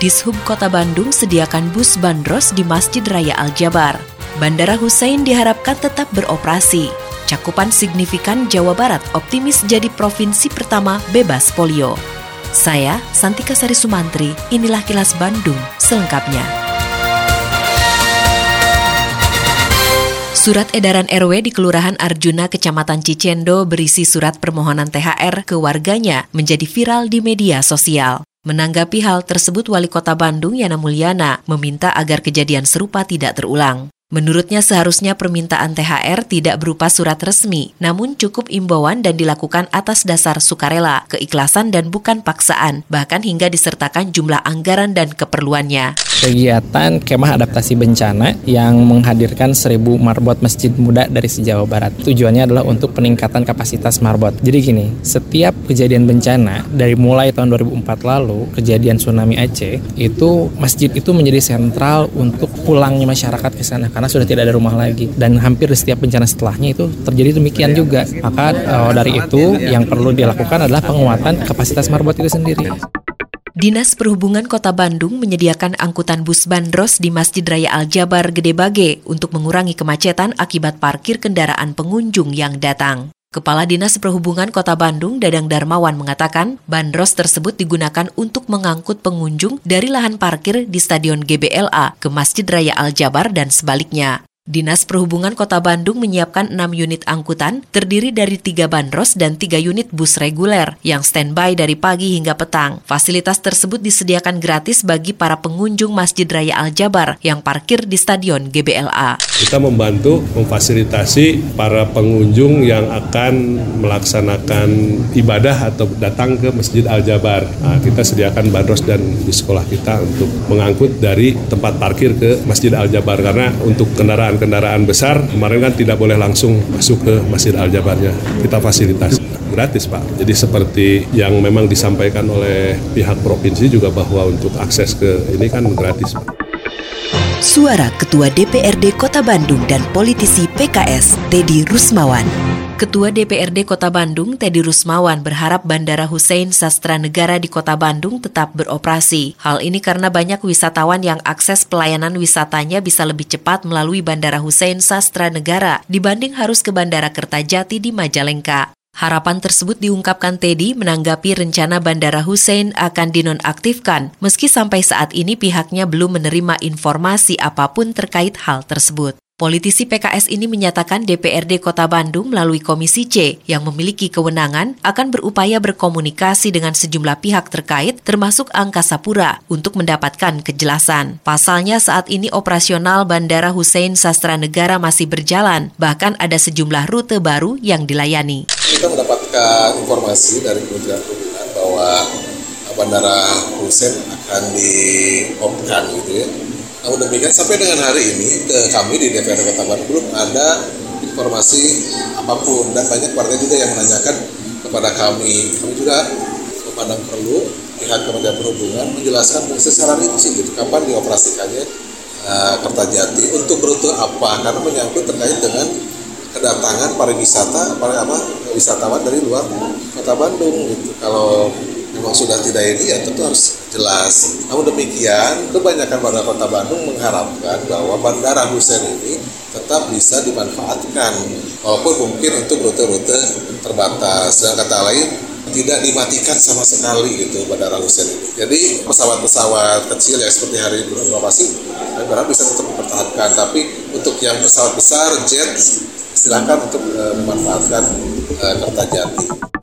Dishub Kota Bandung sediakan bus bandros di Masjid Raya Al-Jabar. Bandara Hussein diharapkan tetap beroperasi. Cakupan signifikan Jawa Barat optimis jadi provinsi pertama bebas polio. Saya, Santika Sari Sumantri, inilah kilas Bandung selengkapnya. Surat edaran RW di Kelurahan Arjuna, Kecamatan Cicendo berisi surat permohonan THR ke warganya menjadi viral di media sosial. Menanggapi hal tersebut, Wali Kota Bandung Yana Mulyana meminta agar kejadian serupa tidak terulang. Menurutnya seharusnya permintaan THR tidak berupa surat resmi, namun cukup imbauan dan dilakukan atas dasar sukarela, keikhlasan dan bukan paksaan, bahkan hingga disertakan jumlah anggaran dan keperluannya kegiatan kemah adaptasi bencana yang menghadirkan 1000 marbot masjid muda dari sejauh barat. Tujuannya adalah untuk peningkatan kapasitas marbot. Jadi gini, setiap kejadian bencana dari mulai tahun 2004 lalu, kejadian tsunami Aceh, itu masjid itu menjadi sentral untuk pulangnya masyarakat ke sana karena sudah tidak ada rumah lagi dan hampir di setiap bencana setelahnya itu terjadi demikian juga. Maka uh, dari itu yang perlu dilakukan adalah penguatan kapasitas marbot itu sendiri. Dinas Perhubungan Kota Bandung menyediakan angkutan bus bandros di Masjid Raya Al-Jabar Gede Bage untuk mengurangi kemacetan akibat parkir kendaraan pengunjung yang datang. Kepala Dinas Perhubungan Kota Bandung, Dadang Darmawan, mengatakan bandros tersebut digunakan untuk mengangkut pengunjung dari lahan parkir di Stadion GBLA ke Masjid Raya Al-Jabar dan sebaliknya. Dinas Perhubungan Kota Bandung menyiapkan 6 unit angkutan terdiri dari 3 bandros dan 3 unit bus reguler yang standby dari pagi hingga petang. Fasilitas tersebut disediakan gratis bagi para pengunjung Masjid Raya Al-Jabar yang parkir di Stadion GBLA. Kita membantu memfasilitasi para pengunjung yang akan melaksanakan ibadah atau datang ke Masjid Al-Jabar. Nah, kita sediakan bandros dan di sekolah kita untuk mengangkut dari tempat parkir ke Masjid Al-Jabar karena untuk kendaraan kendaraan-kendaraan besar kemarin kan tidak boleh langsung masuk ke Masjid Al-Jabarnya. Kita fasilitas gratis Pak. Jadi seperti yang memang disampaikan oleh pihak provinsi juga bahwa untuk akses ke ini kan gratis Pak. Suara Ketua DPRD Kota Bandung dan politisi PKS Teddy Rusmawan. Ketua DPRD Kota Bandung Teddy Rusmawan berharap Bandara Hussein Sastra Negara di Kota Bandung tetap beroperasi. Hal ini karena banyak wisatawan yang akses pelayanan wisatanya bisa lebih cepat melalui Bandara Hussein Sastra Negara dibanding harus ke Bandara Kertajati di Majalengka. Harapan tersebut diungkapkan Teddy menanggapi rencana Bandara Hussein akan dinonaktifkan, meski sampai saat ini pihaknya belum menerima informasi apa pun terkait hal tersebut. Politisi PKS ini menyatakan DPRD Kota Bandung melalui Komisi C yang memiliki kewenangan akan berupaya berkomunikasi dengan sejumlah pihak terkait termasuk Angkasa Pura untuk mendapatkan kejelasan. Pasalnya saat ini operasional Bandara Hussein Sastra Negara masih berjalan, bahkan ada sejumlah rute baru yang dilayani. Kita mendapatkan informasi dari Kementerian Perhubungan bahwa Bandara Hussein akan diopkan gitu ya namun demikian sampai dengan hari ini ke kami di DPRD Kota Bandung belum ada informasi apa pun dan banyak warga juga yang menanyakan kepada kami. Kami juga memandang perlu pihak Kementerian Perhubungan menjelaskan secara rinci gitu kapan dioperasikannya uh, Kertajati untuk rute apa karena menyangkut terkait dengan kedatangan pariwisata para apa wisatawan dari luar kota Bandung gitu. Kalau memang sudah tidak ini ya tentu harus jelas. Namun demikian, kebanyakan warga kota Bandung mengharapkan bahwa Bandara Hussein ini tetap bisa dimanfaatkan walaupun mungkin untuk rute-rute terbatas. Dengan kata lain, tidak dimatikan sama sekali gitu Bandara Hussein ini. Jadi pesawat-pesawat kecil yang seperti hari ini beroperasi, saya berharap bisa tetap dipertahankan. Tapi untuk yang pesawat besar, jet, silakan untuk uh, memanfaatkan uh, Kertajati.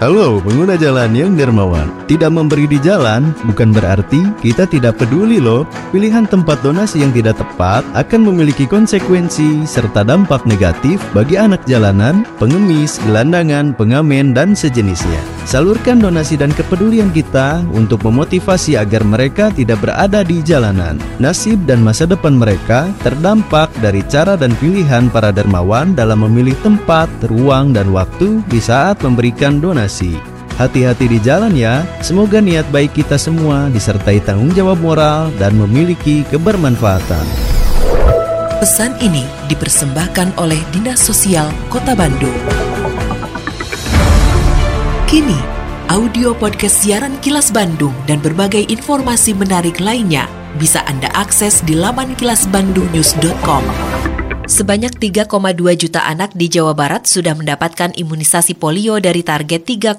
Halo pengguna jalan yang dermawan. Tidak memberi di jalan bukan berarti kita tidak peduli loh. Pilihan tempat donasi yang tidak tepat akan memiliki konsekuensi serta dampak negatif bagi anak jalanan, pengemis, gelandangan, pengamen, dan sejenisnya Salurkan donasi dan kepedulian kita untuk memotivasi agar mereka tidak berada di jalanan. Nasib dan masa depan mereka terdampak dari cara dan pilihan para dermawan dalam memilih tempat, ruang, dan waktu di saat memberikan donasi. Hati-hati di jalan ya. Semoga niat baik kita semua disertai tanggung jawab moral dan memiliki kebermanfaatan. Pesan ini dipersembahkan oleh Dinas Sosial Kota Bandung. Kini, audio podcast siaran Kilas Bandung dan berbagai informasi menarik lainnya bisa Anda akses di laman kilasbandungnews.com. Sebanyak 3,2 juta anak di Jawa Barat sudah mendapatkan imunisasi polio dari target 3,9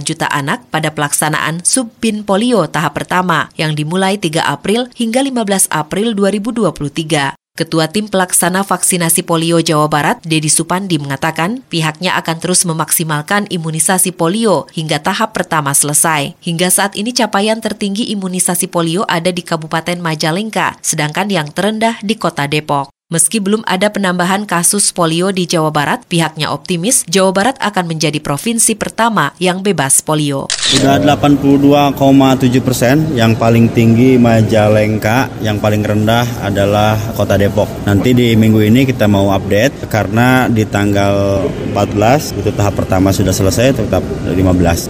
juta anak pada pelaksanaan Subpin Polio tahap pertama yang dimulai 3 April hingga 15 April 2023. Ketua Tim Pelaksana Vaksinasi Polio Jawa Barat, Dedi Supandi mengatakan pihaknya akan terus memaksimalkan imunisasi polio hingga tahap pertama selesai. Hingga saat ini capaian tertinggi imunisasi polio ada di Kabupaten Majalengka, sedangkan yang terendah di Kota Depok. Meski belum ada penambahan kasus polio di Jawa Barat, pihaknya optimis Jawa Barat akan menjadi provinsi pertama yang bebas polio. Sudah 82,7 persen, yang paling tinggi Majalengka, yang paling rendah adalah Kota Depok. Nanti di minggu ini kita mau update karena di tanggal 14 itu tahap pertama sudah selesai, tetap 15.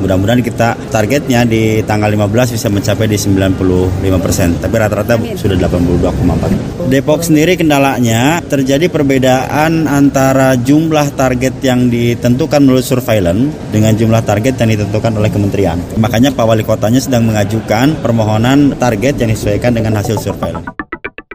Mudah-mudahan kita targetnya di tanggal 15 bisa mencapai di 95 persen, tapi rata-rata sudah 82,4. Depok sendiri kendalanya terjadi perbedaan antara jumlah target yang ditentukan melalui surveillance dengan jumlah target yang ditentukan oleh kementerian. Makanya Pak Wali Kotanya sedang mengajukan permohonan target yang disesuaikan dengan hasil surveillance.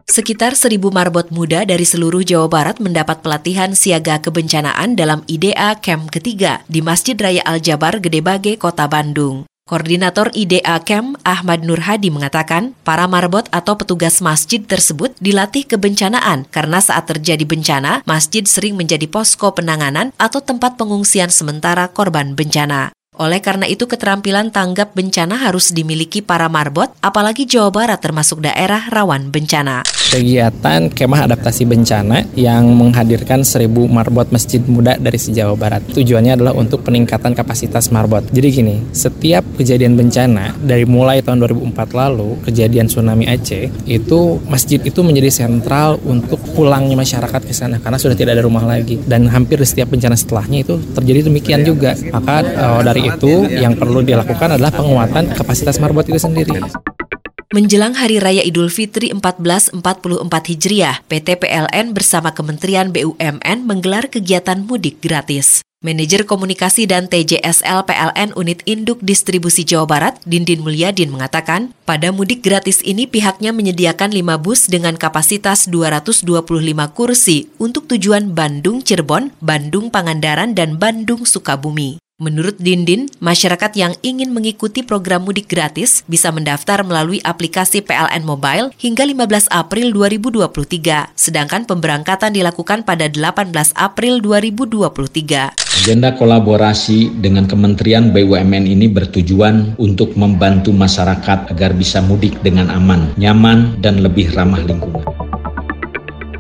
Sekitar seribu marbot muda dari seluruh Jawa Barat mendapat pelatihan siaga kebencanaan dalam IDA Camp ketiga di Masjid Raya Al-Jabar Gedebage, Kota Bandung. Koordinator IDA Camp Ahmad Nur Hadi mengatakan, para marbot atau petugas masjid tersebut dilatih kebencanaan karena saat terjadi bencana, masjid sering menjadi posko penanganan atau tempat pengungsian sementara korban bencana. Oleh karena itu keterampilan tanggap bencana harus dimiliki para marbot, apalagi Jawa Barat termasuk daerah rawan bencana. Kegiatan kemah adaptasi bencana yang menghadirkan seribu marbot masjid muda dari sejauh barat. Tujuannya adalah untuk peningkatan kapasitas marbot. Jadi gini, setiap kejadian bencana dari mulai tahun 2004 lalu, kejadian tsunami Aceh, itu masjid itu menjadi sentral untuk pulangnya masyarakat ke sana karena sudah tidak ada rumah lagi. Dan hampir setiap bencana setelahnya itu terjadi demikian juga. Maka uh, dari itu yang perlu dilakukan adalah penguatan kapasitas marbot itu sendiri. Menjelang Hari Raya Idul Fitri 1444 Hijriah, PT PLN bersama Kementerian BUMN menggelar kegiatan mudik gratis. Manajer Komunikasi dan TJSL PLN Unit Induk Distribusi Jawa Barat, Dindin Mulyadin mengatakan, pada mudik gratis ini pihaknya menyediakan 5 bus dengan kapasitas 225 kursi untuk tujuan Bandung Cirebon, Bandung Pangandaran, dan Bandung Sukabumi. Menurut Dindin, masyarakat yang ingin mengikuti program mudik gratis bisa mendaftar melalui aplikasi PLN Mobile hingga 15 April 2023, sedangkan pemberangkatan dilakukan pada 18 April 2023. Agenda kolaborasi dengan Kementerian BUMN ini bertujuan untuk membantu masyarakat agar bisa mudik dengan aman, nyaman, dan lebih ramah lingkungan.